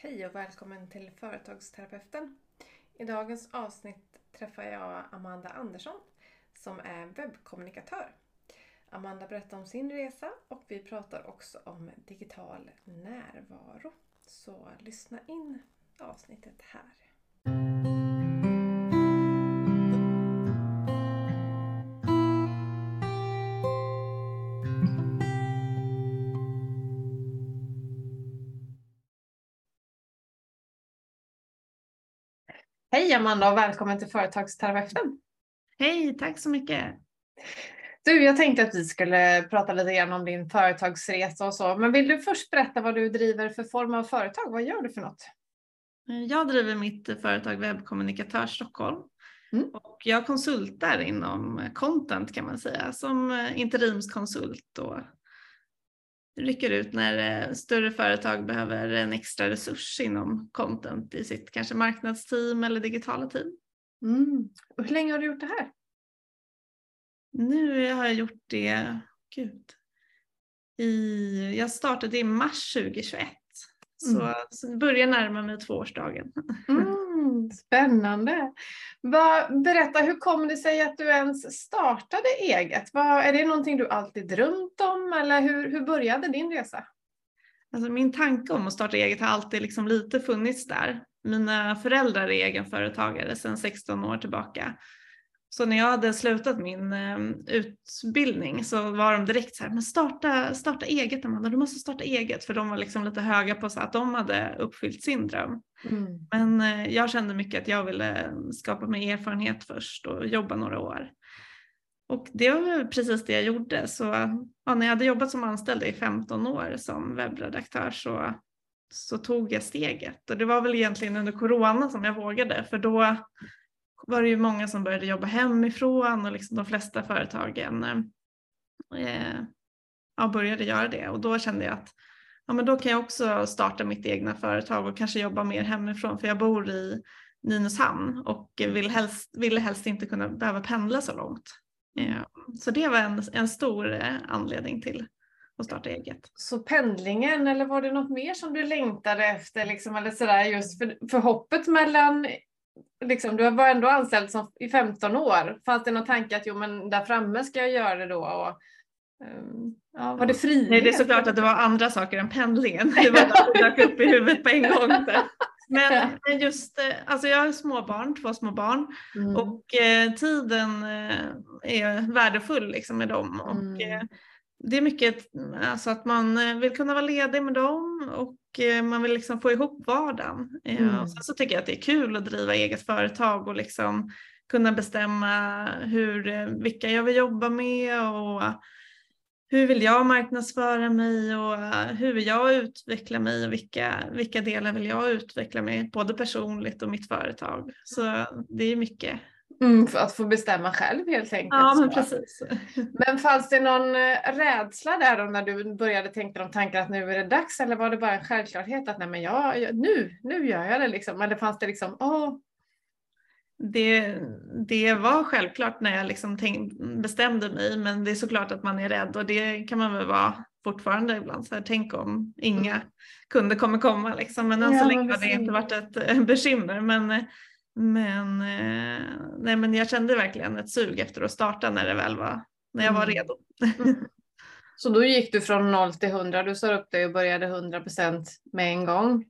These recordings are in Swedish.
Hej och välkommen till Företagsterapeuten. I dagens avsnitt träffar jag Amanda Andersson som är webbkommunikatör. Amanda berättar om sin resa och vi pratar också om digital närvaro. Så lyssna in avsnittet här. Hej Amanda och välkommen till Företagsterapeuten. Hej, tack så mycket. Du, jag tänkte att vi skulle prata lite grann om din företagsresa och så, men vill du först berätta vad du driver för form av företag? Vad gör du för något? Jag driver mitt företag Webbkommunikatör Stockholm mm. och jag konsultar inom content kan man säga som interimskonsult och rycker ut när eh, större företag behöver en extra resurs inom content i sitt kanske marknadsteam eller digitala team. Mm. Och hur länge har du gjort det här? Nu har jag gjort det, gud, i, jag startade i mars 2021. Så, mm. så börjar närma mig tvåårsdagen. Mm, spännande. Vad, berätta, hur kom det sig att du ens startade eget? Vad, är det någonting du alltid drömt om eller hur, hur började din resa? Alltså min tanke om att starta eget har alltid liksom lite funnits där. Mina föräldrar är egenföretagare sedan 16 år tillbaka. Så när jag hade slutat min eh, utbildning så var de direkt så här, men starta, starta eget Amanda, du måste starta eget. För de var liksom lite höga på så att de hade uppfyllt sin dröm. Mm. Men eh, jag kände mycket att jag ville skapa mig erfarenhet först och jobba några år. Och det var precis det jag gjorde. Så ja, när jag hade jobbat som anställd i 15 år som webbredaktör så, så tog jag steget. Och det var väl egentligen under corona som jag vågade för då var det ju många som började jobba hemifrån och liksom de flesta företagen eh, ja, började göra det och då kände jag att ja, men då kan jag också starta mitt egna företag och kanske jobba mer hemifrån för jag bor i Nynäshamn och vill helst, ville helst inte kunna behöva pendla så långt. Eh, så det var en, en stor eh, anledning till att starta eget. Så pendlingen eller var det något mer som du längtade efter liksom, eller sådär just för, för hoppet mellan liksom, du var ändå anställd som, i 15 år. Fanns det någon tanke att jo, men där framme ska jag göra det då? Och, um, ja, var det frihet? Nej, det är såklart att det var andra saker än pendlingen. Det var att det dök upp i huvudet på en gång. Men just, eh, alltså jag har småbarn, två små barn mm. och eh, tiden eh, är värdefull liksom med dem. Och, mm. eh, det är mycket alltså att man vill kunna vara ledig med dem och man vill liksom få ihop vardagen. Eh, mm. Och sen så tycker jag att det är kul att driva eget företag och liksom kunna bestämma hur, vilka jag vill jobba med och hur vill jag marknadsföra mig och hur vill jag utveckla mig och vilka, vilka delar vill jag utveckla mig både personligt och mitt företag. Så det är mycket Mm, för att få bestämma själv helt enkelt. Ja, men precis. Men fanns det någon eh, rädsla där då när du började tänka de tankar att nu är det dags eller var det bara en självklarhet att nej men jag, jag nu, nu gör jag det liksom? Eller fanns det liksom, åh, det, det var självklart när jag liksom tänk, bestämde mig men det är såklart att man är rädd och det kan man väl vara fortfarande ibland. Så här, tänk om inga mm. kunder kommer komma liksom. men än ja, så länge har det inte varit ett eh, bekymmer. Men eh, men, eh, nej, men jag kände verkligen ett sug efter att starta när det väl var, när jag var mm. redo. Så då gick du från 0 till 100, du sa upp dig och började 100 procent med en gång?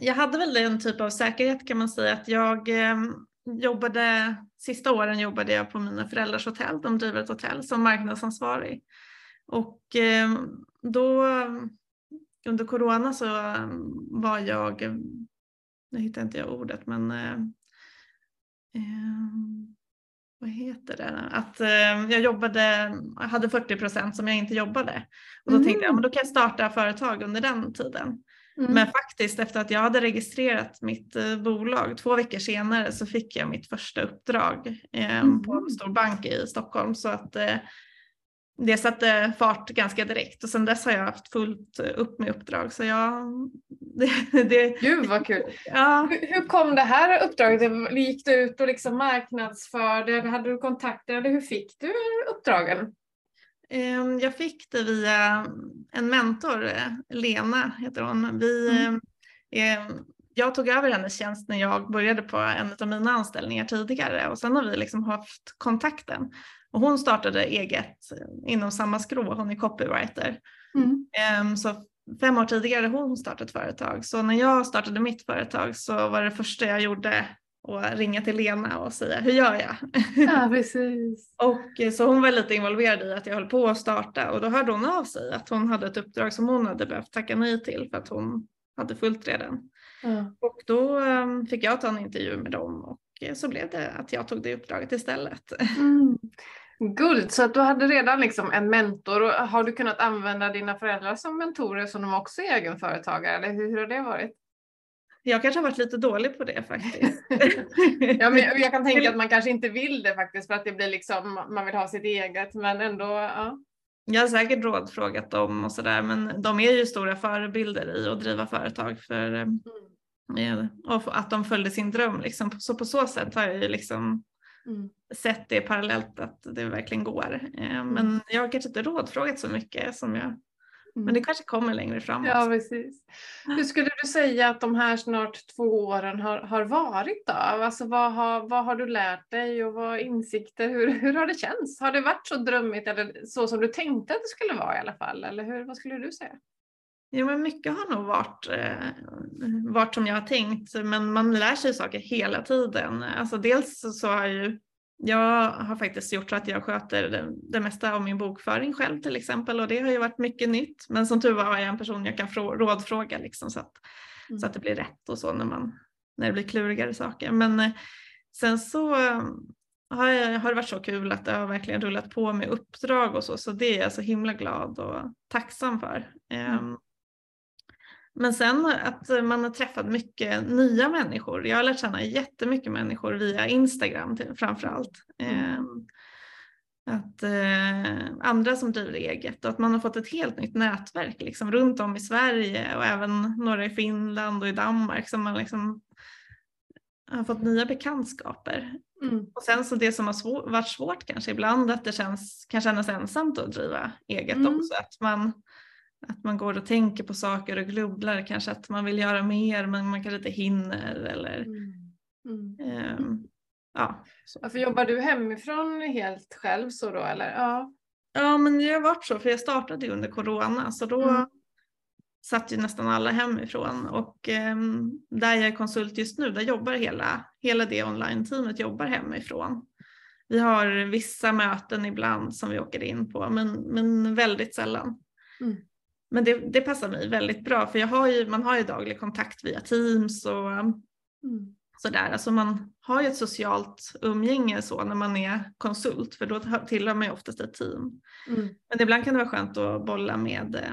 Jag hade väl en typ av säkerhet kan man säga att jag eh, jobbade, sista åren jobbade jag på mina föräldrars hotell, de driver ett hotell som marknadsansvarig. Och eh, då under corona så var jag nu hittar inte jag ordet, men eh, eh, vad heter det? Att eh, jag jobbade, jag hade 40 procent som jag inte jobbade. Och då mm. tänkte jag, mm. men då kan jag starta företag under den tiden. Mm. Men faktiskt efter att jag hade registrerat mitt eh, bolag, två veckor senare så fick jag mitt första uppdrag mm. på en stor bank i Stockholm. Så att eh, det satte fart ganska direkt och sen dess har jag haft fullt upp med uppdrag. Så jag, det, det, Gud vad kul! Ja. Hur, hur kom det här uppdraget? Gick du ut och liksom marknadsförde? Hade du kontakter? Eller hur fick du uppdragen? Ehm, jag fick det via en mentor, Lena heter hon. Vi mm. Ehm, eh, jag tog över hennes tjänst när jag började på en av mina anställningar tidigare och sen har vi liksom haft kontakten. Och hon startade eget inom samma skrå, hon är copywriter. Mm. Um, så fem år tidigare hon startat företag. Så när jag startade mitt företag så var det första jag gjorde att ringa till Lena och säga hur gör jag? Ja, precis. och så hon var lite involverad i att jag höll på att starta och då hörde hon av sig att hon hade ett uppdrag som hon hade behövt tacka nej till för att hon hade fullt redan. Mm. Och då um, fick jag ta en intervju med dem och eh, så blev det att jag tog det uppdraget istället. Mm. Guld, så att du hade redan liksom en mentor och har du kunnat använda dina föräldrar som mentorer som de också är egenföretagare eller hur, hur har det varit? Jag kanske har varit lite dålig på det faktiskt. ja, men jag kan tänka att man kanske inte vill det faktiskt för att det blir liksom, man vill ha sitt eget men ändå, ja. Jag har säkert rådfrågat dem och sådär men de är ju stora förebilder i att driva företag för mm. eh, och att de följde sin dröm liksom. Så på så sätt har jag ju liksom mm. sett det parallellt att det verkligen går. Eh, mm. Men jag har kanske inte rådfrågat så mycket som jag men det mm. kanske kommer längre fram. Ja, precis. Hur skulle du säga att de här snart två åren har, har varit då? Alltså vad har, vad har du lärt dig och vad insikter, hur, hur har det känts? Har det varit så drömmigt eller så som du tänkte att det skulle vara i alla fall? Eller hur, vad skulle du säga? Jo, men mycket har nog varit, eh, varit som jag har tänkt, men man lär sig saker hela tiden. Alltså dels så har ju jag har faktiskt gjort så att jag sköter det, det, mesta av min bokföring själv till exempel och det har ju varit mycket nytt. Men som tur var har jag en person jag kan frå, rådfråga liksom så, att, mm. så att det blir rätt och så när, man, när det blir klurigare saker. Men eh, sen så eh, har, jag, har det varit så kul att det har verkligen rullat på med uppdrag och så, så det är jag så himla glad och tacksam för. Mm. Um, men sen att man har träffat mycket nya människor. Jag har lärt känna jättemycket människor via Instagram framför allt. Mm. Ehm, att eh, andra som driver eget och att man har fått ett helt nytt nätverk liksom, runt om i Sverige och även några i Finland och i Danmark som man liksom har fått nya bekantskaper. Mm. Och sen så det som har svår, varit svårt kanske ibland att det känns, kan kännas ensamt att driva eget mm. också. Att man att man går och tänker på saker och grubblar kanske att man vill göra mer men man kanske inte hinner eller mm. Mm. Um, ja. Så. Varför jobbar du hemifrån helt själv så då eller? Ja, ja men det har varit så för jag startade ju under corona så då mm. satt ju nästan alla hemifrån och um, där jag är konsult just nu där jobbar hela, hela det online-teamet jobbar hemifrån. Vi har vissa möten ibland som vi åker in på men, men väldigt sällan. Mm. Men det, det, passar mig väldigt bra för jag har ju, man har ju daglig kontakt via Teams och mm. sådär. Alltså man har ju ett socialt umgänge så när man är konsult för då tillhör man ju oftast ett team. Mm. Men ibland kan det vara skönt att bolla med eh,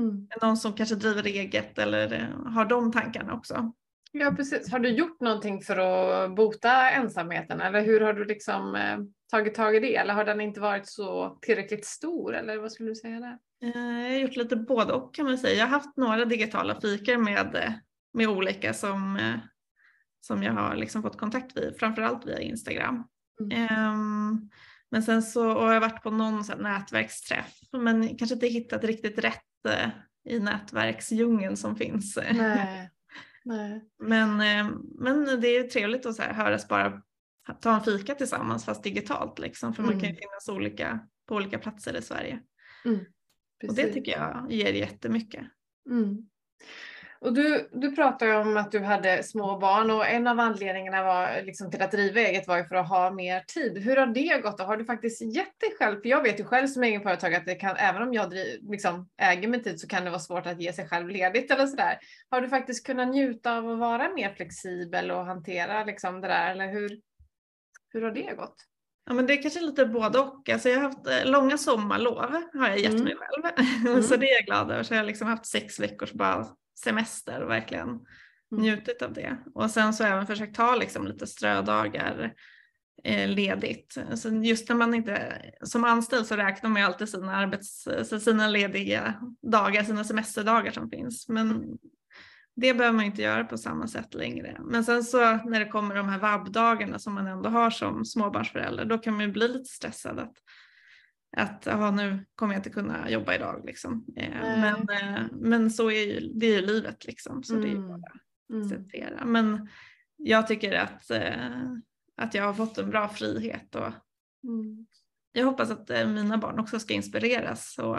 mm. någon som kanske driver eget eller eh, har de tankarna också. Ja precis. Har du gjort någonting för att bota ensamheten eller hur har du liksom eh, tagit tag i det eller har den inte varit så tillräckligt stor eller vad skulle du säga där? Eh, jag har gjort lite både och kan man säga. Jag har haft några digitala fikor med, med olika som, eh, som jag har liksom fått kontakt vid, framförallt via Instagram. Mm. Um, men sen så har jag varit på någon så nätverksträff men kanske inte hittat riktigt rätt uh, i nätverksdjungeln som finns. Nej. Nej. Men, uh, men det är trevligt att så här, höras bara ta en fika tillsammans fast digitalt liksom för mm. man kan ju mm. finnas olika, på olika platser i Sverige. Mm. Och det tycker jag ger jättemycket. Mm. Och du, du pratade om att du hade små barn och en av anledningarna var, liksom, till att driva eget var ju för att ha mer tid. Hur har det gått? Och har du faktiskt gett dig själv, för jag vet ju själv som egenföretagare att det kan, även om jag driv, liksom, äger min tid så kan det vara svårt att ge sig själv ledigt eller sådär. Har du faktiskt kunnat njuta av att vara mer flexibel och hantera liksom, det där? Eller hur, hur har det gått? Ja men det är kanske lite både och. Alltså jag har haft eh, långa sommarlov har jag gett mm. mig själv. Mm. så det är jag glad över. Så jag har liksom haft sex veckors bara semester och verkligen mm. njutit av det. Och sen så har jag även försökt ta liksom lite strödagar eh, ledigt. Alltså just när man inte, som anställd så räknar man ju alltid sina, arbets, sina lediga dagar, sina semesterdagar som finns. Men det behöver man inte göra på samma sätt längre. Men sen så när det kommer de här vabbdagarna som man ändå har som småbarnsförälder, då kan man ju bli lite stressad att att aha, nu kommer jag inte kunna jobba idag. Liksom. Eh, men, eh, men så är ju, det är ju livet liksom. Så mm. det är ju mm. bara att acceptera. Mm. Men jag tycker att, eh, att jag har fått en bra frihet och mm. jag hoppas att mina barn också ska inspireras och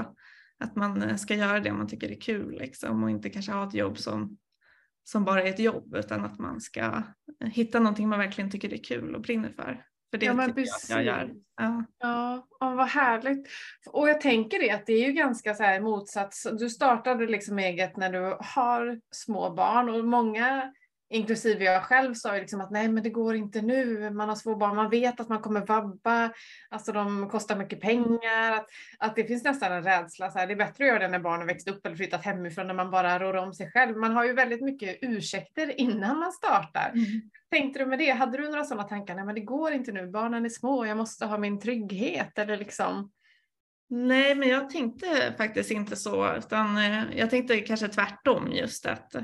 att man ska göra det man tycker är kul liksom, och inte kanske ha ett jobb som, som bara är ett jobb utan att man ska hitta någonting man verkligen tycker är kul och brinner för. För det ja, men tycker jag jag gör. Ja. Ja, ja, vad härligt. Och jag tänker det att det är ju ganska så här motsats. Du startade liksom eget när du har små barn och många inklusive jag själv sa ju liksom att nej men det går inte nu, man har små barn, man vet att man kommer vabba, alltså de kostar mycket pengar, att, att det finns nästan en rädsla, så här, det är bättre att göra det när barnen växt upp eller flyttat hemifrån när man bara rår om sig själv. Man har ju väldigt mycket ursäkter innan man startar. Mm. Tänkte du med det, hade du några sådana tankar, nej men det går inte nu, barnen är små, jag måste ha min trygghet eller liksom? Nej, men jag tänkte faktiskt inte så, utan eh, jag tänkte kanske tvärtom just att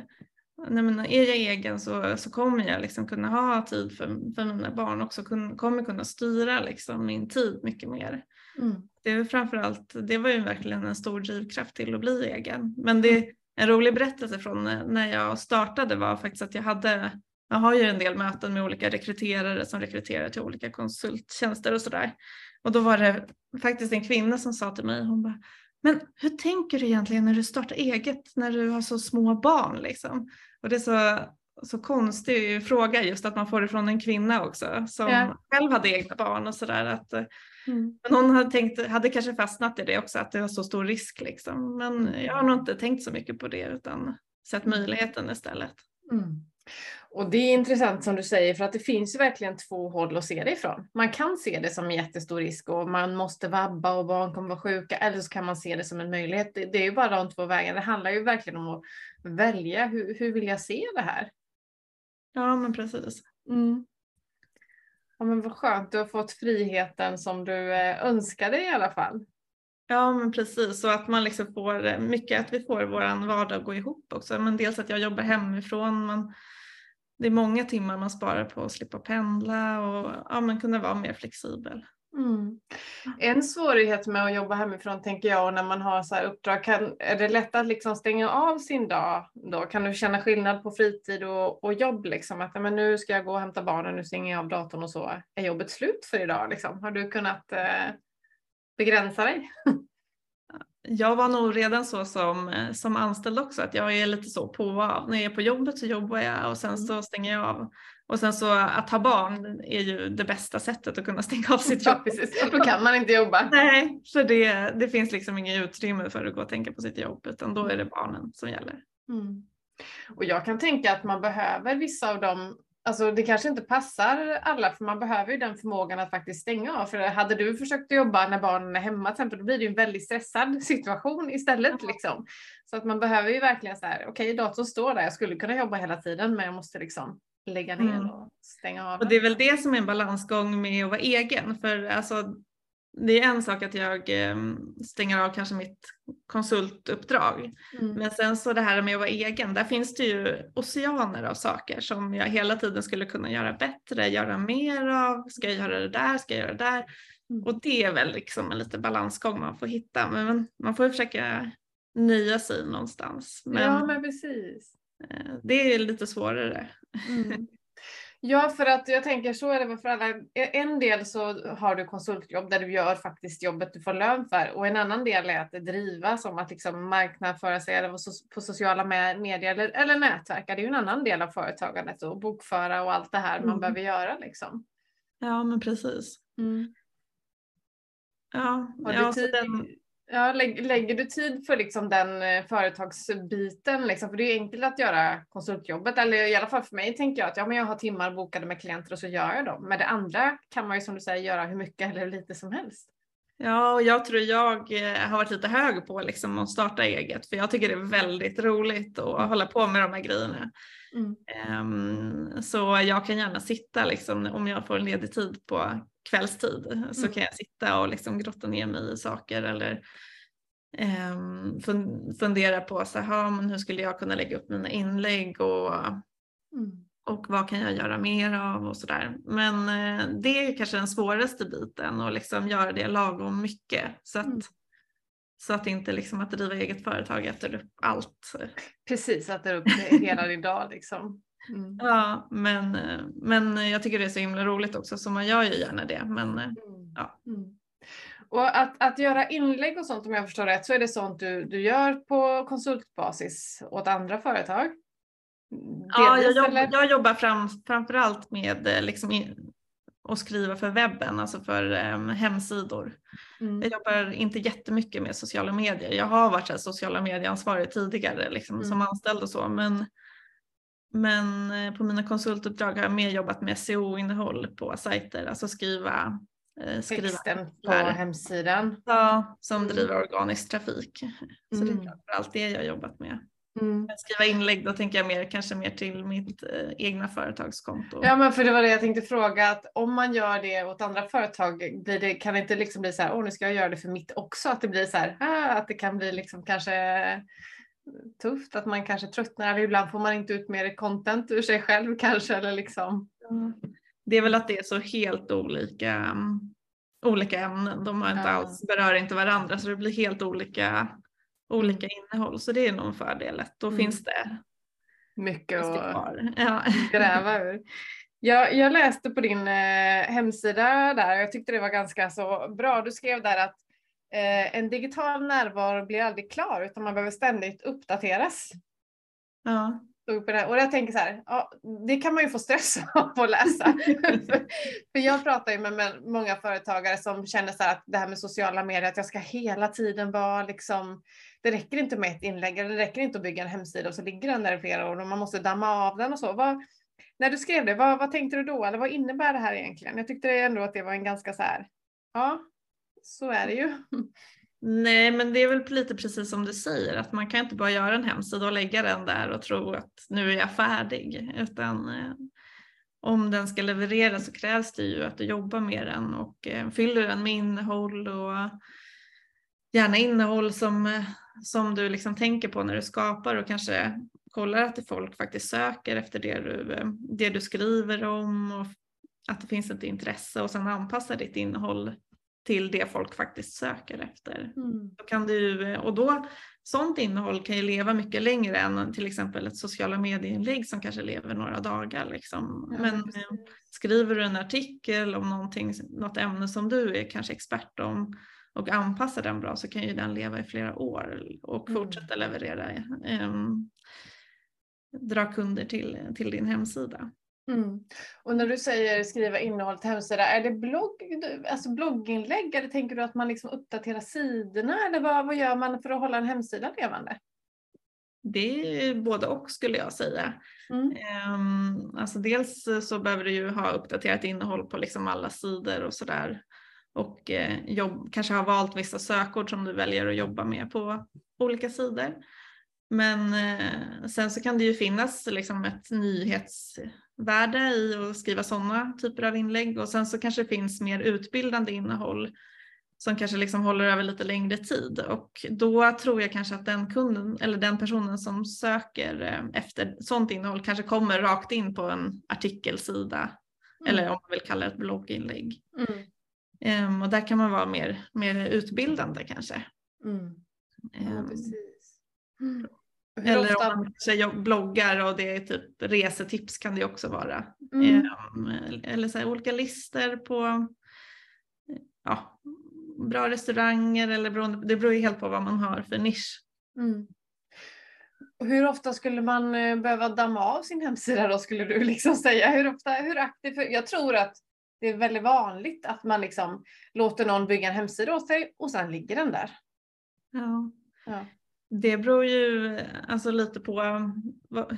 nej men är jag egen så, så kommer jag liksom kunna ha tid för, för mina barn också, kun, kommer kunna styra liksom min tid mycket mer. Mm. Det, är framförallt, det var ju verkligen en stor drivkraft till att bli egen. Men det, mm. en rolig berättelse från när jag startade var faktiskt att jag hade, jag har ju en del möten med olika rekryterare som rekryterar till olika konsulttjänster och sådär. Och då var det faktiskt en kvinna som sa till mig, hon bara, men hur tänker du egentligen när du startar eget när du har så små barn? Liksom? Och det är så, så konstig fråga just att man får det från en kvinna också som ja. själv hade egna barn och sådär. Eh, mm. Men hon hade, tänkt, hade kanske fastnat i det också att det var så stor risk liksom. Men jag har nog inte tänkt så mycket på det utan sett möjligheten istället. Mm. Och det är intressant som du säger för att det finns ju verkligen två håll att se det ifrån. Man kan se det som en jättestor risk och man måste vabba och barn kommer vara sjuka eller så kan man se det som en möjlighet. Det, är ju bara de två vägarna. Det handlar ju verkligen om att välja. Hur, hur vill jag se det här? Ja men precis. Mm. Ja men vad skönt, du har fått friheten som du eh, önskade i alla fall. Ja men precis, så att man liksom får eh, mycket, att vi får vår vardag att gå ihop också. Men dels att jag jobbar hemifrån, men det är många timmar man sparar på att slippa pendla och ja, man kunna vara mer flexibel. Mm. En svårighet med att jobba hemifrån tänker jag och när man har så här uppdrag, kan, är det lätt att liksom stänga av sin dag då? Kan du känna skillnad på fritid och, och jobb? Liksom? Att men nu ska jag gå och hämta barnen, nu stänger jag av datorn och så är jobbet slut för idag. Liksom? Har du kunnat eh, begränsa dig? jag var nog redan så som, eh, som anställd också att jag är lite så på och av. När jag är på jobbet så jobbar jag och sen så mm. stänger jag av. Och sen så att ha barn är ju det bästa sättet att kunna stänga av sitt jobb. Ja, precis. Då kan man inte jobba. Nej, för det, det finns liksom inget utrymme för att gå och tänka på sitt jobb utan då är det barnen som gäller. Mm. Och jag kan tänka att man behöver vissa av de Alltså det kanske inte passar alla för man behöver ju den förmågan att faktiskt stänga av. För hade du försökt jobba när barnen är hemma till exempel, då blir det ju en väldigt stressad situation istället. Liksom. Så att man behöver ju verkligen så här, okej okay, datorn står där, jag skulle kunna jobba hela tiden men jag måste liksom lägga ner mm. och stänga av. Och det är väl det som är en balansgång med att vara egen. För alltså, det är en sak att jag ehm, stänger av kanske mitt konsultuppdrag. Mm. Men sen så det här med att vara egen, där finns det ju oceaner av saker som jag hela tiden skulle kunna göra bättre, göra mer av. Ska jag göra det där? Ska jag göra det där? Mm. Och det är väl liksom en liten balansgång man får hitta. Men man får ju försöka nöja sig någonstans. Men ja, men precis. Eh, det är lite svårare. Mm. Ja, för att jag tänker så är det väl för alla. En del så har du konsultjobb där du gör faktiskt jobbet du får lön för och en annan del är att driva som att liksom marknadsföra sig eller på sociala medier eller, eller nätverka. Det är ju en annan del av företagandet och bokföra och allt det här mm. man behöver göra liksom. Ja, men precis. Mm. Ja, har du ja, tid, den... Ja, lägger du tid för liksom den eh, företagsbiten? Liksom? För det är enkelt att göra konsultjobbet, eller i alla fall för mig tänker jag att ja, men jag har timmar bokade med klienter och så gör jag dem. Men det andra kan man ju som du säger göra hur mycket eller hur lite som helst. Ja, och jag tror jag eh, har varit lite hög på liksom att starta eget, för jag tycker det är väldigt roligt att hålla på med de här grejerna. Mm. Um, så jag kan gärna sitta liksom, om jag får ledig tid på kvällstid mm. så kan jag sitta och liksom grotta ner mig i saker eller um, fundera på så här, men hur skulle jag kunna lägga upp mina inlägg och, mm. och vad kan jag göra mer av och sådär. Men eh, det är kanske den svåraste biten att liksom göra det lagom mycket så att, mm. så att inte liksom att driva eget företag äter upp allt. Precis, äter upp hela din dag liksom. Mm. Ja, men, men jag tycker det är så himla roligt också så man gör ju gärna det. Men, mm. ja. Mm. Och att, att göra inlägg och sånt om jag förstår rätt så är det sånt du, du gör på konsultbasis åt andra företag? ja, jag, jobb, jag jobbar fram, framförallt med eh, liksom in, att skriva för webben, alltså för um, hemsidor. Mm. Jag jobbar inte jättemycket med sociala medier. Jag har varit så sociala medieansvarig tidigare liksom, mm. som anställd och så men, men eh, på mina konsultuppdrag har jag mer jobbat med SEO-innehåll på sajter, alltså skriva eh, skriva Texten på hemsidan. Ja, som mm. driver organisk trafik. Så det är mm. framförallt det jag jobbat med. Mm. Skriva inlägg då tänker jag mer, kanske mer till mitt eh, egna företagskonto. Ja men för det var det jag tänkte fråga att om man gör det åt andra företag blir det, kan det inte liksom bli så här, åh nu ska jag göra det för mitt också, att det blir så här, ah, att det kan bli liksom kanske tufft, att man kanske tröttnar, eller ibland får man inte ut mer content ur sig själv kanske eller liksom. Mm. Det är väl att det är så helt olika um, olika ämnen. De har inte ja. alls, berör inte varandra så det blir helt olika olika innehåll så det är nog en fördel. Då mm. finns det mycket att ja. gräva ur. Jag, jag läste på din eh, hemsida där och jag tyckte det var ganska så bra. Du skrev där att en digital närvaro blir aldrig klar utan man behöver ständigt uppdateras. Ja. Och jag tänker så här, ja, det kan man ju få stress av att läsa. för, jag pratar ju med, många företagare som känner så här att det här med sociala medier, att jag ska hela tiden vara liksom, det räcker inte med ett inlägg, det räcker inte att bygga en hemsida och så ligger den där i flera år och man måste damma av den och så. Vad, när du skrev det, vad, vad tänkte du då? Eller vad innebär det här egentligen? Jag tyckte ändå att det var en ganska så här, ja, så är det ju. Nej, men det är väl lite precis som du säger att man kan inte bara göra en hemsida och lägga den där och tro att nu är jag färdig, utan eh, om den ska leverera så krävs det ju att du jobbar med den och eh, fyller den med innehåll och gärna innehåll som, eh, som du liksom tänker på när du skapar och kanske kollar att folk faktiskt söker efter det du, eh, det du skriver om och att det finns ett intresse och sen anpassa ditt innehåll till det folk faktiskt söker efter. Mm. Då kan du, och då, sånt innehåll kan ju leva mycket längre än till exempel ett sociala medieinlägg som kanske lever några dagar. Liksom. Ja, Men eh, skriver du en artikel om någonting, något ämne som du är kanske expert om och anpassar den bra så kan ju den leva i flera år och mm. fortsätta leverera, um, dra kunder till, till din hemsida. Mm. Och när du säger skriva innehåll till hemsida, är det blogg, alltså blogginlägg eller tänker du att man liksom uppdaterar sidorna eller vad, vad gör man för att hålla en hemsida levande? Det är både och skulle jag säga. Mm. Um, alltså dels så behöver du ju ha uppdaterat innehåll på liksom alla sidor och sådär. Och eh, jobb, kanske ha valt vissa sökord som du väljer att jobba med på olika sidor. Men eh, sen så kan det ju finnas liksom ett nyhets värde i att skriva sådana typer av inlägg och sen så kanske det finns mer utbildande innehåll som kanske liksom håller över lite längre tid och då tror jag kanske att den kunden eller den personen som söker eh, efter sådant innehåll kanske kommer rakt in på en artikelsida mm. eller om man vill kalla det ett blogginlägg. Mm. Um, och där kan man vara mer, mer utbildande kanske. Mm. Ja, um. Hur Eller ofta... om man bloggar och det är typ resetips kan det också vara. Mm. Eller så här, olika listor på ja, bra restauranger eller beroende, det beror ju helt på vad man har för nisch. Mm. Hur ofta skulle man eh, behöva damma av sin hemsida då skulle du liksom säga? Hur ofta, hur aktiv? Jag tror att det är väldigt vanligt att man liksom låter någon bygga en hemsida åt sig och sen ligger den där. Ja. ja. Det beror ju alltså lite på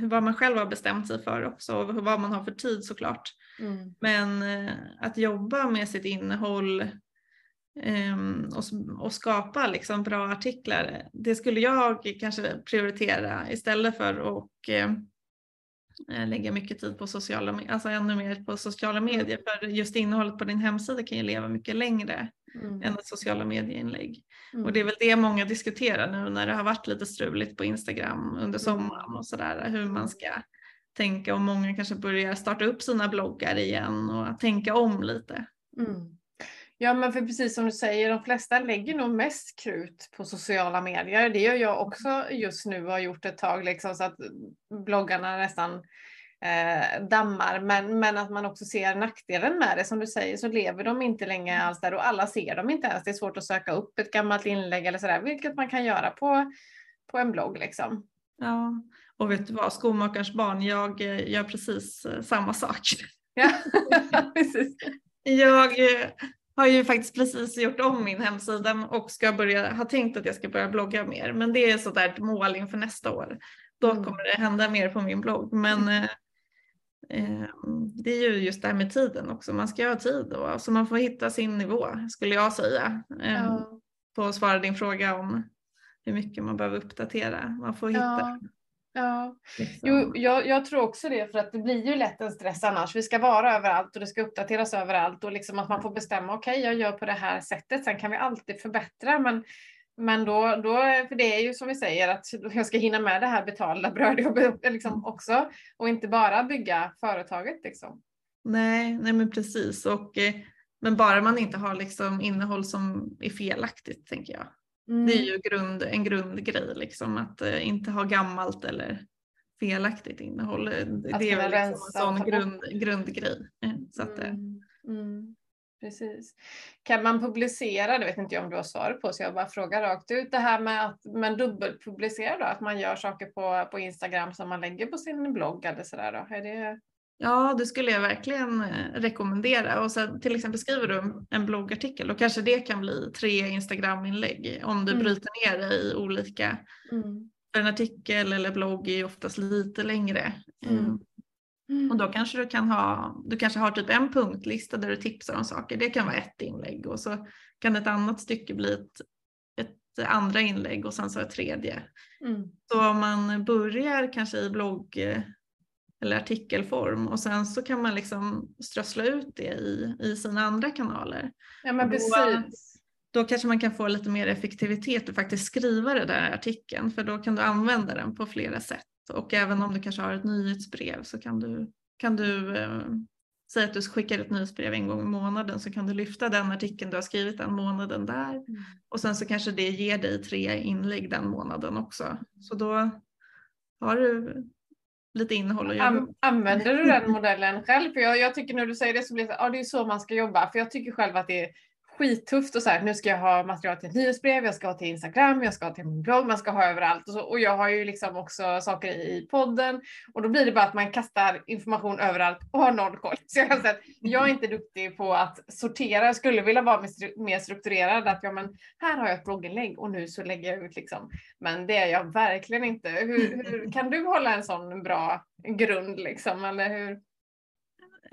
vad, man själv har bestämt sig för också och vad man har för tid såklart. Mm. Men eh, att jobba med sitt innehåll um, och, skapa liksom bra artiklar, det skulle jag kanske prioritera istället för att lägga mycket tid på sociala, alltså ännu mer på sociala mm. medier. För just innehållet på din hemsida kan ju leva mycket längre mm. än ett sociala medieinlägg. Mm. Och det är väl det många diskuterar nu när det har varit lite struligt på Instagram under mm. sommaren och sådär hur man ska tänka och många kanske börjar starta upp sina bloggar igen och tänka om lite. Mm. Ja men för precis som du säger, de flesta lägger nog mest krut på sociala medier. Det gör jag också just nu och har gjort ett tag liksom, så att bloggarna nästan eh, dammar. Men, men att man också ser nackdelen med det. Som du säger så lever de inte länge alls där och alla ser dem inte ens. Det är svårt att söka upp ett gammalt inlägg eller sådär, vilket man kan göra på, på en blogg liksom. Ja, och vet du vad, skomakarens barn, jag eh, gör precis eh, samma sak. Ja, precis. Jag eh, har ju faktiskt precis gjort om min hemsida och ska börja, har tänkt att jag ska börja blogga mer. Men det är sådär ett mål inför nästa år. Då mm. kommer det hända mer på min blogg. Men eh, eh, det är ju just det här med tiden också. Man ska ha tid då. Så man får hitta sin nivå skulle jag säga. Eh, ja. På att svara din fråga om hur mycket man behöver uppdatera. Man får hitta ja. Ja, liksom. jo, jag, jag, tror också det för att det blir ju lätt en stress annars. Vi ska vara överallt och det ska uppdateras överallt och liksom att man får bestämma. Okej, okay, jag gör på det här sättet. Sen kan vi alltid förbättra, men men då, då, för det är ju som vi säger att jag ska hinna med det här betalda brödjobbet liksom mm. också och inte bara bygga företaget liksom. Nej, nej men precis och eh, men bara man inte har liksom innehåll som är felaktigt tänker jag. Mm. Det är ju grund, en grundgrej, liksom, att uh, inte ha gammalt eller felaktigt innehåll. Att det är väl liksom en sån grund, grundgrej. Så att, mm. Mm. Precis. Kan man publicera, det vet inte jag om du har svar på, så jag bara frågar rakt ut det här med att man dubbelpublicerar då, att man gör saker på, på Instagram som man lägger på sin blogg eller sådär då? Är det, Ja, det skulle jag verkligen eh, rekommendera. Och sen till exempel skriver du en bloggartikel, då kanske det kan bli tre Instagram-inlägg om du mm. bryter ner det i olika. Mm. En artikel eller blogg är ju oftast lite längre. Mm. Mm. Och då kanske du kan ha, du kanske har typ en punktlista där du tipsar om saker. Det kan vara ett inlägg och så kan ett annat stycke bli ett, ett andra inlägg och sen så ett tredje. Mm. Så om man börjar kanske i blogg eller artikelform och sen så kan man liksom strössla ut det i, i sina andra kanaler. Ja men precis. Då, då kanske man kan få lite mer effektivitet och faktiskt skriva den där artikeln för då kan du använda den på flera sätt och även om du kanske har ett nyhetsbrev så kan du, kan du eh, säga att du skickar ett nyhetsbrev en gång i månaden så kan du lyfta den artikeln du har skrivit den månaden där mm. och sen så kanske det ger dig tre inlägg den månaden också. Så då har du lite innehåll att jobba Använder du den modellen själv? För jag, jag tycker när du säger det så blir det, ja, det är så man ska jobba. För jag tycker själv att det är skittufft och så här, nu ska jag ha material till ett nyhetsbrev, jag ska ha till Instagram, jag ska ha till min blogg, man ska ha överallt. Och, så, och jag har ju liksom också saker i podden och då blir det bara att man kastar information överallt och har noll koll. Så jag kan säga att jag är inte duktig på att sortera, jag skulle vilja vara mer strukturerad, att ja men här har jag ett blogginlägg och nu så lägger jag ut liksom. Men det är jag verkligen inte. Hur, hur kan du hålla en sån bra grund liksom, eller hur?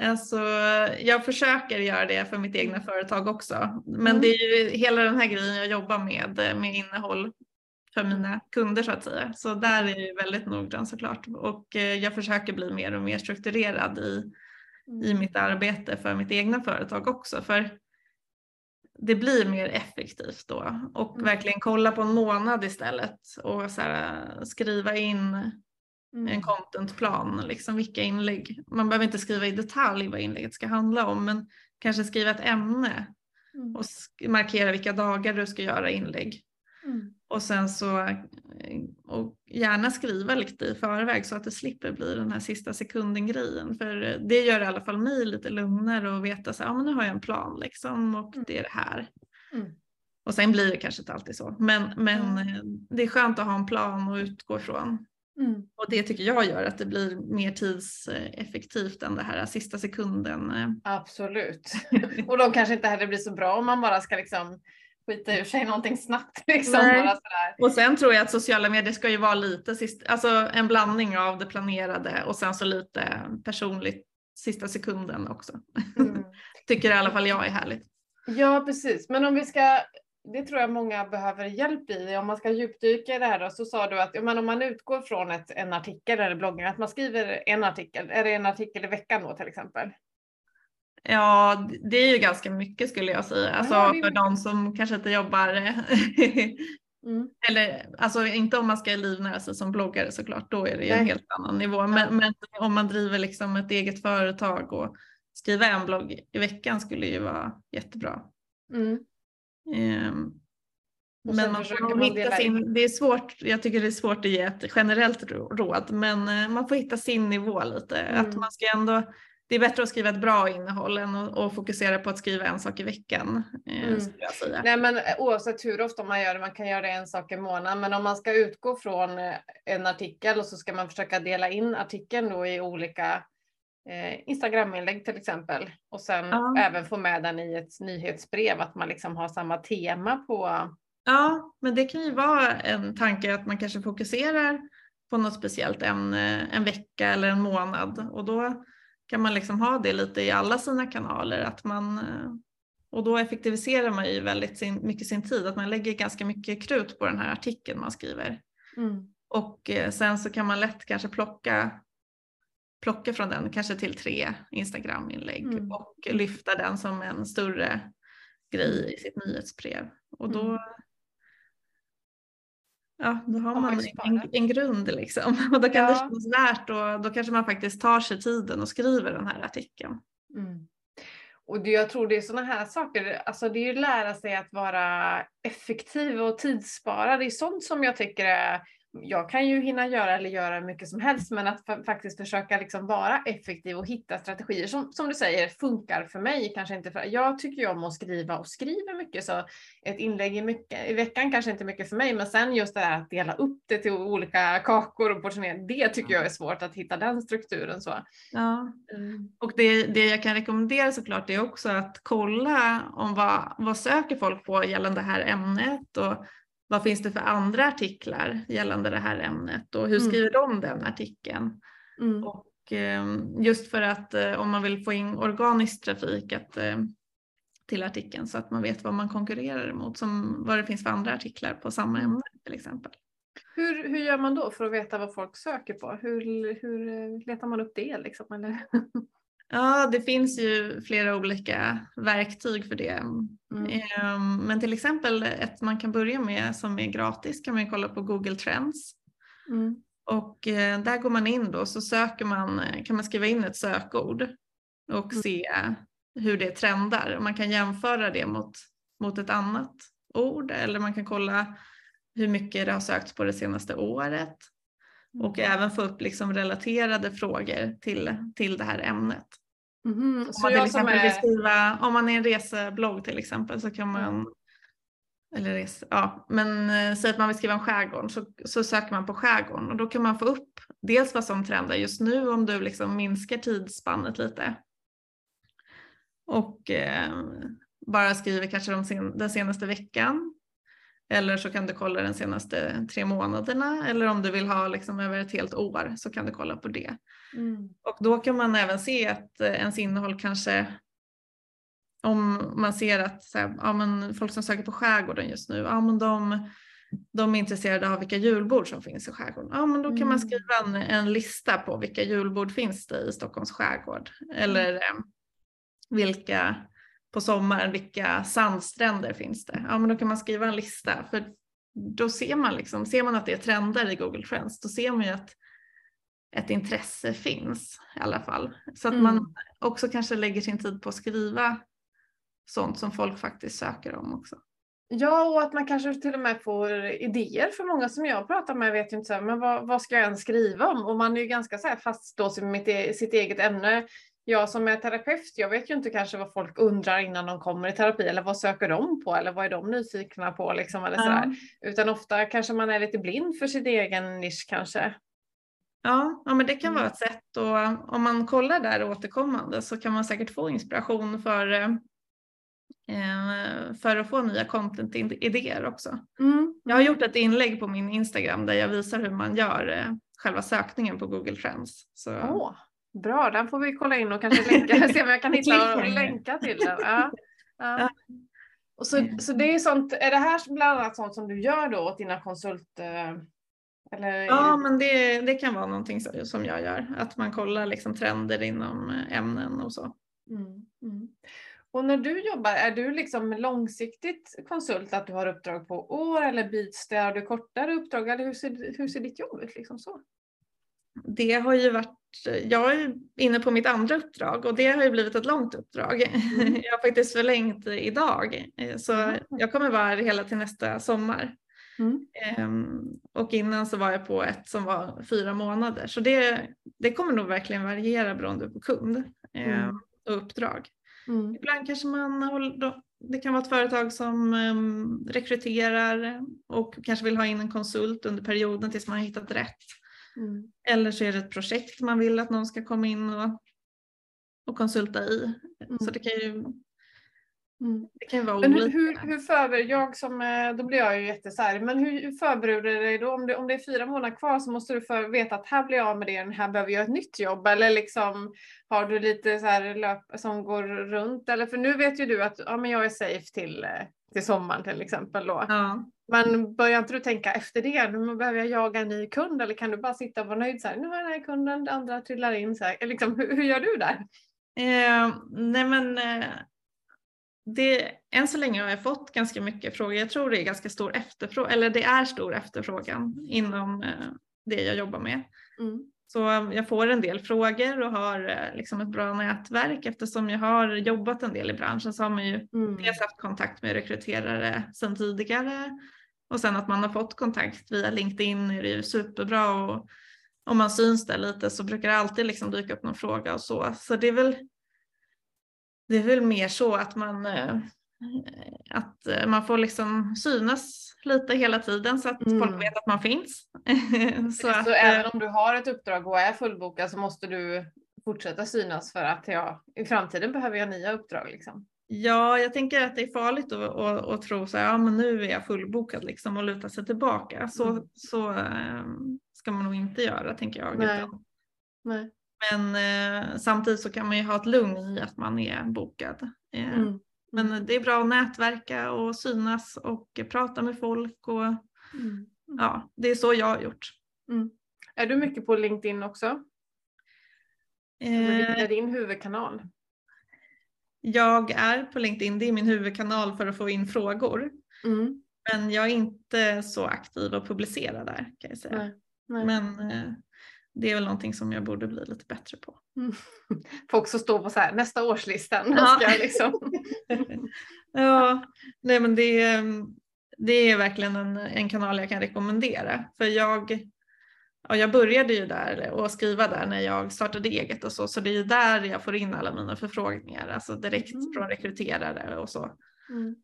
Alltså, jag försöker göra det för mitt egna företag också. Men mm. det är ju hela den här grejen jag jobbar med, med innehåll för mina kunder så att säga. Så där är jag väldigt noggrann såklart. Och eh, jag försöker bli mer och mer strukturerad i, i mm. mitt arbete för mitt egna företag också. För det blir mer effektivt då och mm. verkligen kolla på en månad istället och så här, skriva in Mm. en contentplan, liksom vilka inlägg. Man behöver inte skriva i detalj vad inlägget ska handla om men kanske skriva ett ämne mm. och markera vilka dagar du ska göra inlägg. Mm. Och sen så eh, och gärna skriva lite i förväg så att det slipper bli den här sista sekunden grejen. För det gör i alla fall mig lite lugnare och veta så ja men nu har jag en plan liksom och mm. det är det här. Mm. Och sen blir det kanske inte alltid så men, men eh, det är skönt att ha en plan att utgå ifrån. Mm. Och det tycker jag gör att det blir mer tidseffektivt än det här sista sekunden. Absolut. och då kanske inte heller blir så bra om man bara ska liksom skita ur sig någonting snabbt. Liksom. Och sen tror jag att sociala medier ska ju vara lite, alltså en blandning av det planerade och sen så lite personligt sista sekunden också. Mm. Tycker i alla fall jag är härligt. Ja precis, men om vi ska det tror jag många behöver hjälp i. Om man ska djupdyka i det här då, så sa du att men om man utgår från ett, en artikel eller bloggen, att man skriver en artikel, är det en artikel i veckan då till exempel? Ja, det är ju ganska mycket skulle jag säga, alltså ja, för de som kanske inte jobbar Mm. Eller alltså inte om man ska livnära sig som bloggare såklart, då är det en helt annan nivå. Men, men, om man driver liksom ett eget företag och skriva en blogg i veckan skulle ju vara jättebra. Mm. Um, men man får man hitta sin, det är svårt, jag tycker det är svårt att ge ett generellt råd, men eh, man får hitta sin nivå lite. Mm. Att man ska ändå, det är bättre att skriva ett bra innehåll än att, att fokusera på att skriva en sak i veckan. Eh, mm. Jag säga. Nej, men eh, oavsett hur ofta man gör det, man kan göra det en sak i månaden, men om man ska utgå från en artikel och så ska man försöka dela in artikeln då i olika eh, Instagraminlägg till exempel och sen ja. även få med den i ett nyhetsbrev, att man liksom har samma tema på Ja, men det kan ju vara en tanke att man kanske fokuserar på något speciellt ämne en vecka eller en månad och då kan man liksom ha det lite i alla sina kanaler att man och då effektiviserar man ju väldigt sin, mycket sin tid, att man lägger ganska mycket krut på den här artikeln man skriver. Mm. Och eh, sen så kan man lätt kanske plocka, plocka från den, kanske till tre Instagram-inlägg mm. och lyfta den som en större grej i sitt nyhetsbrev. Och då, mm. Ja, då har man en, en, grund liksom. Och då kan ja. det kännas värt och då kanske man faktiskt tar sig tiden och skriver den här artikeln. Mm. Och det, jag tror det är sådana här saker, alltså det är ju lära sig att vara effektiv och tidsspara. Det är sånt som jag tycker är jag kan ju hinna göra eller göra mycket som helst, men att faktiskt försöka liksom vara effektiv och hitta strategier som, som du säger funkar för mig. Kanske inte för, jag tycker ju om att skriva och skriver mycket, så ett inlägg i, mycket, i veckan kanske inte är mycket för mig, men sen just det här att dela upp det till olika kakor och portionera, det tycker jag är svårt att hitta den strukturen. Så. Ja. Mm. Och det, det jag kan rekommendera såklart är också att kolla om vad, vad söker folk på gällande det här ämnet och vad finns det för andra artiklar gällande det här ämnet och hur mm. skriver mm. de den artikeln? Mm. Och ehm, just för att eh, om man vill få in organisk trafik att, eh, till artikeln så att man vet vad man konkurrerar emot, som vad det finns för andra artiklar på samma mm. ämne till exempel. Hur, hur gör man då för att veta vad folk söker på? Hur, hur eh, letar man upp det? Liksom, eller? Ja, det finns ju flera olika verktyg för det. Mm. Ehm, men till exempel ett man kan börja med som är gratis kan man kolla på Google Trends. Mm. Och eh, där går man in då så söker man, kan man skriva in ett sökord och mm. se hur det trendar. Man kan jämföra det mot, mot ett annat ord eller man kan kolla hur mycket det har sökts på det senaste året och mm. även få upp liksom relaterade frågor till, till det här ämnet. Mm, om, man till exempel är... skriva, om man är en reseblogg till exempel så kan man eller res, ja, men äh, säg att man vill skriva om skärgården så, så söker man på skärgården. Och då kan man få upp dels vad som trendar just nu om du liksom minskar tidsspannet lite. Och eh, bara skriver kanske de sen, den senaste veckan eller så kan du kolla den senaste tre månaderna eller om du vill ha liksom över ett helt år så kan du kolla på det. Mm. Och då kan man även se att eh, ens innehåll kanske om man ser att så här, ja, men folk som söker på skärgården just nu, ja, men de, de är intresserade av vilka julbord som finns i skärgården. Ja, men då kan mm. man skriva en, en, lista på vilka julbord finns det i Stockholms skärgård. Eller eh, vilka på sommaren, vilka sandstränder finns det? Ja, men då kan man skriva en lista. För då ser man liksom, ser man att det är trender i Google Trends, då ser man ju att ett intresse finns i alla fall. Så att mm. man också kanske lägger sin tid på att skriva sånt som folk faktiskt söker om också. Ja, och att man kanske till och med får idéer. För många som jag pratar med vet ju inte så här, men vad, vad ska jag ens skriva om? Och man är ju ganska så här fastlåst i e-, sitt eget ämne jag som är terapeut, jag vet ju inte kanske vad folk undrar innan de kommer i terapi eller vad söker de på eller vad är de nyfikna på liksom eller sådär. Mm. Utan ofta kanske man är lite blind för sin egen nisch kanske. Ja, ja men det kan vara mm. ett sätt och om man kollar där återkommande så kan man säkert få inspiration för, eh, för att få nya content-idéer också. Mm. Jag har gjort ett inlägg på min Instagram där jag visar hur man gör eh, själva sökningen på Google Trends. Så. Oh. Bra, den får vi kolla in och kanske länka, se om jag kan hitta och länka till den. Ja. Ja. Och så, så det är sånt, är det här bland annat sånt som du gör då åt dina konsult... Eh, eller? Ja, men det, det kan vara någonting som jag gör, att man kollar liksom trender inom ämnen och så. Mm, mm. Och när du jobbar, är du liksom långsiktigt konsult, att du har uppdrag på år eller byts det? Har du kortare uppdrag eller hur ser, hur ser ditt jobb ut? Liksom så? Det har ju varit, jag är inne på mitt andra uppdrag och det har ju blivit ett långt uppdrag. Mm. Jag har faktiskt förlängt idag så mm. jag kommer vara här hela till nästa sommar. Mm. Um, och innan så var jag på ett som var fyra månader så det, det kommer nog verkligen variera beroende på kund um, och uppdrag. Mm. Ibland kanske man håller, det kan vara ett företag som um, rekryterar och kanske vill ha in en konsult under perioden tills man har hittat rätt. Mm. Eller så är det ett projekt man vill att någon ska komma in och, och konsulta i. Mm. Så det kan ju Mm. Det kan vara men hur, hur, hur förbereder, jag som, eh, då blir jag ju jättesär, men hur förbereder du dig då? Om det, om det är fyra månader kvar så måste du för, veta att här blir jag av med det, här behöver jag ett nytt jobb. Eller liksom, har du lite så här löp som går runt? Eller för nu vet ju du att ja, men jag är safe till, eh, till sommaren till exempel. Då. Ja. Men börjar inte du tänka efter det, nu behöver jag jaga en ny kund eller kan du bara sitta och vara nöjd så här, nu har jag den här kunden, andra trillar in så här. Liksom, hur, hur gör du där? Eh, nej men eh, det, än så länge har jag fått ganska mycket frågor. Jag tror det är ganska stor efterfrågan, eller det är stor efterfrågan inom eh, det jag jobbar med. Mm. Så jag får en del frågor och har eh, liksom ett bra nätverk eftersom jag har jobbat en del i branschen så har man ju mm. dels haft kontakt med rekryterare sedan tidigare och sen att man har fått kontakt via LinkedIn är det ju superbra och om man syns där lite så brukar det alltid liksom dyka upp någon fråga och så. Så det är väl det är väl mer så att man, eh, att eh, man får liksom synas lite hela tiden så att mm. folk vet att man finns. så, så att, även eh, om du har ett uppdrag och är fullbokad så måste du fortsätta synas för att ja, i framtiden behöver jag nya uppdrag liksom? Ja, jag tänker att det är farligt att, att, att tro så här, ja men nu är jag fullbokad liksom och luta sig tillbaka. Så, mm. så ska man nog inte göra tänker jag. Nej. Nej. Men eh, samtidigt så kan man ju ha ett lugn i att man är bokad. Eh, mm. Men det är bra att nätverka och synas och prata med folk. Och, mm. ja, det är så jag har gjort. Mm. Är du mycket på LinkedIn också? Eh, Vilken är din huvudkanal? Jag är på LinkedIn, det är min huvudkanal för att få in frågor. Mm. Men jag är inte så aktiv och publicerar där kan jag säga. Nej, nej. Men eh, det är väl någonting som jag borde bli lite bättre på. Mm. Får också stå på så här, nästa årslistan. Ja. Liksom. ja, nej men det, är, det är verkligen en, en kanal jag kan rekommendera. För jag, ja, jag började ju där och skriva där när jag startade eget och så, så det är ju där jag får in alla mina förfrågningar, alltså direkt mm. från rekryterare och så. Mm.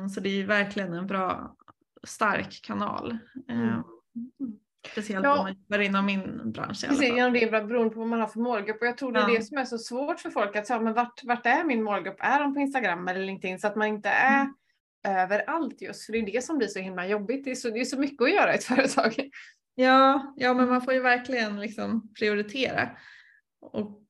Um, så det är ju verkligen en bra, stark kanal. Um, Speciellt ja. om man jobbar inom min bransch. I Precis, inom din bransch beroende på vad man har för målgrupp. Och jag tror det är ja. det som är så svårt för folk att säga, men vart, vart är min målgrupp? Är de på Instagram eller LinkedIn? Så att man inte är mm. överallt just. För det är det som blir så himla jobbigt. Det är så, det är så mycket att göra i ett företag. Ja, ja men man får ju verkligen liksom prioritera. Och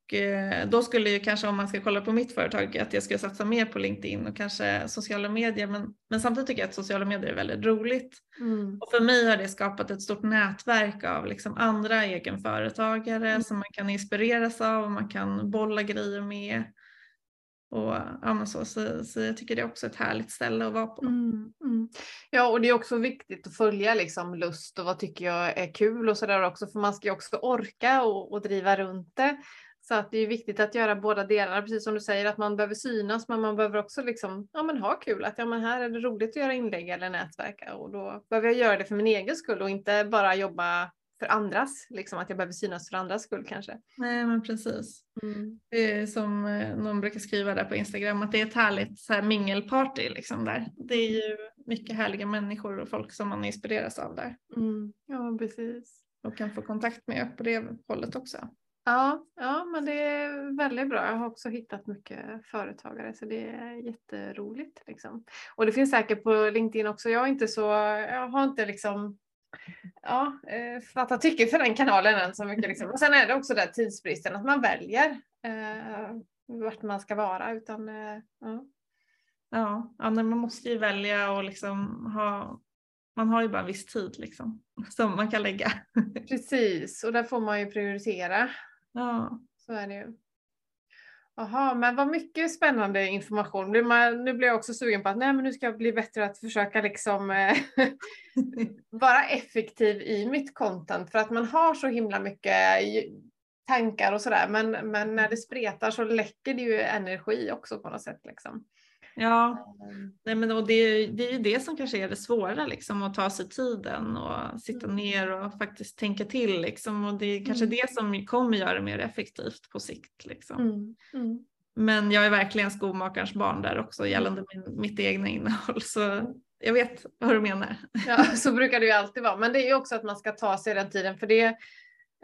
då skulle ju kanske om man ska kolla på mitt företag att jag ska satsa mer på LinkedIn och kanske sociala medier. Men, men samtidigt tycker jag att sociala medier är väldigt roligt. Mm. Och för mig har det skapat ett stort nätverk av liksom andra egenföretagare mm. som man kan inspireras av och man kan bolla grejer med. Och, ja, så, så, så, jag tycker det är också ett härligt ställe att vara på. Mm, mm. Ja och det är också viktigt att följa liksom lust och vad tycker jag är kul och sådär också för man ska ju också orka och, och driva runt det. Så att det är viktigt att göra båda delarna, precis som du säger att man behöver synas men man behöver också liksom, ja, men ha kul. Att ja, men här är det roligt att göra inlägg eller nätverka och då behöver jag göra det för min egen skull och inte bara jobba för andras, liksom att jag behöver synas för andras skull kanske. Nej men precis. Mm. Det är som eh, någon brukar skriva där på Instagram att det är ett härligt så här mingelparty liksom där. Det är ju mycket härliga människor och folk som man inspireras av där. Mm. Ja precis. Och kan få kontakt med på det hållet också. Ja, ja, men det är väldigt bra. Jag har också hittat mycket företagare så det är jätteroligt. Liksom. Och det finns säkert på LinkedIn också. Jag är inte så, jag har inte liksom ja, eh, fattat tycke för den kanalen än så mycket. Liksom. Och sen är det också där tidsbristen att man väljer eh, vart man ska vara. Utan, eh, ja. Ja, ja man måste ju välja och liksom ha man har ju bara en viss tid liksom, som man kan lägga. Precis, och där får man ju prioritera. Ja. Så är det ju. Jaha, men vad mycket spännande information. Nu blir jag också sugen på att nej, men nu ska jag bli bättre att försöka liksom eh, vara effektiv i mitt content för att man har så himla mycket tankar och sådär. Men, men när det spretar så läcker det ju energi också på något sätt. Liksom. Ja, ehm. Nej, men, och det, är, det är ju det som kanske är det svåra, liksom, att ta sig tiden och sitta mm. ner och faktiskt tänka till. Liksom, och det är kanske mm. det som kommer göra det mer effektivt på sikt. Liksom. Mm. mm. Men jag är verkligen skomakarens barn där också gällande min, mitt egna innehåll. Så jag vet vad du menar. Ja, så brukar det ju alltid vara. Men det är ju också att man ska ta sig den tiden. För det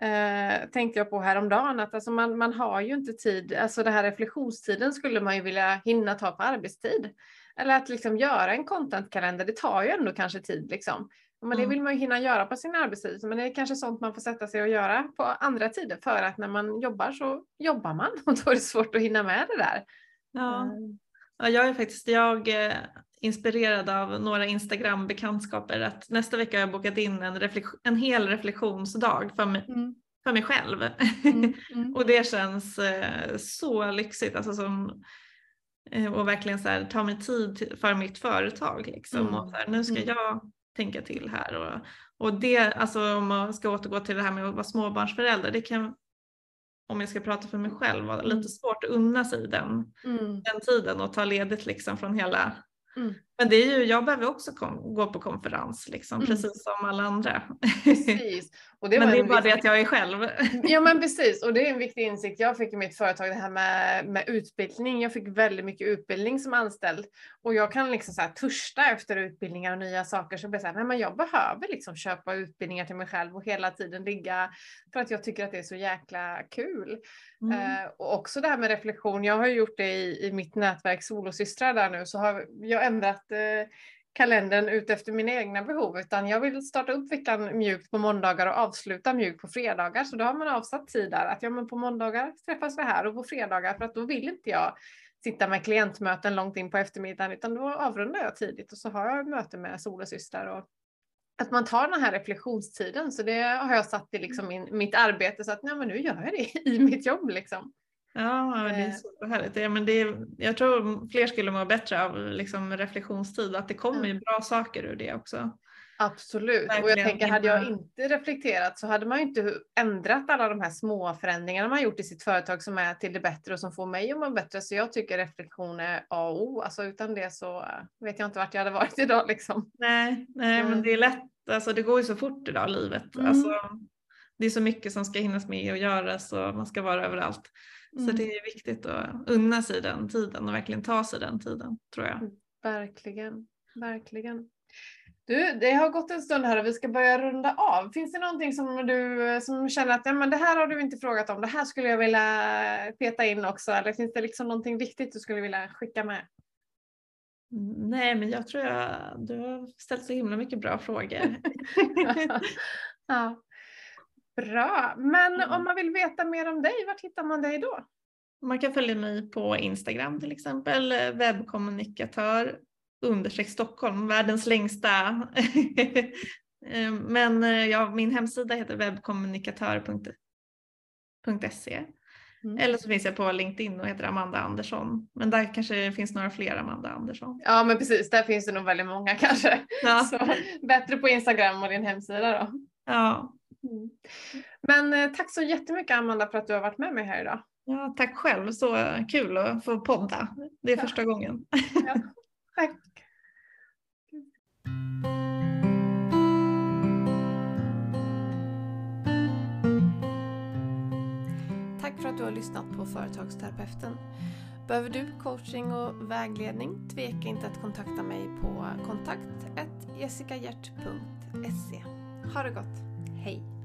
eh, tänkte jag på häromdagen. Att alltså man, man har ju inte tid. Alltså den här reflektionstiden skulle man ju vilja hinna ta på arbetstid. Eller att liksom göra en contentkalender. Det tar ju ändå kanske tid. Liksom. Men det mm. vill man ju hinna göra på sin arbetstid. Men det är kanske sånt man får sätta sig och göra på andra tider. För att när man jobbar så jobbar man. Och då är det svårt att hinna med det där. Ja, eh. ja jag är faktiskt jag eh, inspirerad av några Instagram-bekantskaper att nästa vecka har jag bokat in en, en hel reflektionsdag för mig, mm. för mig själv. Mm. Mm. och det känns eh, så lyxigt. Alltså som, eh, och verkligen så här, ta mig tid för mitt företag. Liksom. Mm. Och så här, nu ska mm. jag tänka till här. Och, och det, alltså om man ska återgå till det här med att vara småbarnsförälder, det kan om jag ska prata för mig själv vara lite mm. svårt att unna sig den, den tiden och ta ledigt liksom från hela Mm. Men det är ju, jag behöver också kom, gå på konferens liksom, mm. precis som alla andra. Precis. Och det men det är bara viktig... det att jag är själv. ja men precis och det är en viktig insikt jag fick i mitt företag det här med, med utbildning. Jag fick väldigt mycket utbildning som anställd och jag kan liksom så här törsta efter utbildningar och nya saker så blir det så här, nej men jag behöver liksom köpa utbildningar till mig själv och hela tiden ligga för att jag tycker att det är så jäkla kul. Mm. Uh, och också det här med reflektion. Jag har gjort det i, i mitt nätverk solosystrar där nu så har jag ändrat Eh, kalendern ut efter mina egna behov, utan jag vill starta upp veckan mjukt på måndagar och avsluta mjukt på fredagar. Så då har man avsatt tid där att ja, men på måndagar träffas vi här och på fredagar för att då vill inte jag sitta med klientmöten långt in på eftermiddagen, utan då avrundar jag tidigt och så har jag möte med solosystrar och att man tar den här reflektionstiden. Så det har jag satt i liksom min, mitt arbete så att nej, men nu gör jag det i mitt jobb liksom. Ja, det är eh. superhärligt. Ja, men det är, jag tror fler skulle må bättre av liksom reflektionstid, att det kommer ju bra saker ur det också. Absolut, Verkligen. och jag tänker hade jag inte reflekterat så hade man ju inte ändrat alla de här små förändringarna man gjort i sitt företag som är till det bättre och som får mig att må bättre. Så jag tycker reflektion är A och O. Alltså utan det så vet jag inte vart jag hade varit idag liksom. Nej, nej mm. men det är lätt, alltså det går ju så fort idag livet. Mm. Alltså, det är så mycket som ska hinnas med och göras och man ska vara överallt. Mm. Så det är viktigt att unna sig den tiden och verkligen ta sig den tiden tror jag. Mm, verkligen, verkligen. Du, det har gått en stund här och vi ska börja runda av. Finns det någonting som du som känner att ja, men det här har du inte frågat om, det här skulle jag vilja peta in också, eller finns det liksom någonting viktigt du skulle vilja skicka med? Mm, nej, men jag tror jag, du har ställt så himla mycket bra frågor. ja. Bra, men mm. om man vill veta mer om dig, vart hittar man dig då? Man kan följa mig på Instagram till exempel, webbkommunikatör understreck Stockholm, världens längsta. Men ja, min hemsida heter webbkommunikatör.se. Mm. Eller så finns jag på LinkedIn och heter Amanda Andersson. Men där kanske finns några fler Amanda Andersson. Ja men precis, där finns det nog väldigt många kanske. Ja. Så bättre på Instagram och din hemsida då. Ja. Mm. Men eh, tack så jättemycket Amanda för att du har varit med mig här idag. Ja, tack själv, så kul att få podda. Det är ja. första gången. Ja. Tack. Tack för att du har lyssnat på Företagsterapeuten. Behöver du coaching och vägledning? Tveka inte att kontakta mig på kontakt jessicahjert.se. Ha det gott! Hej!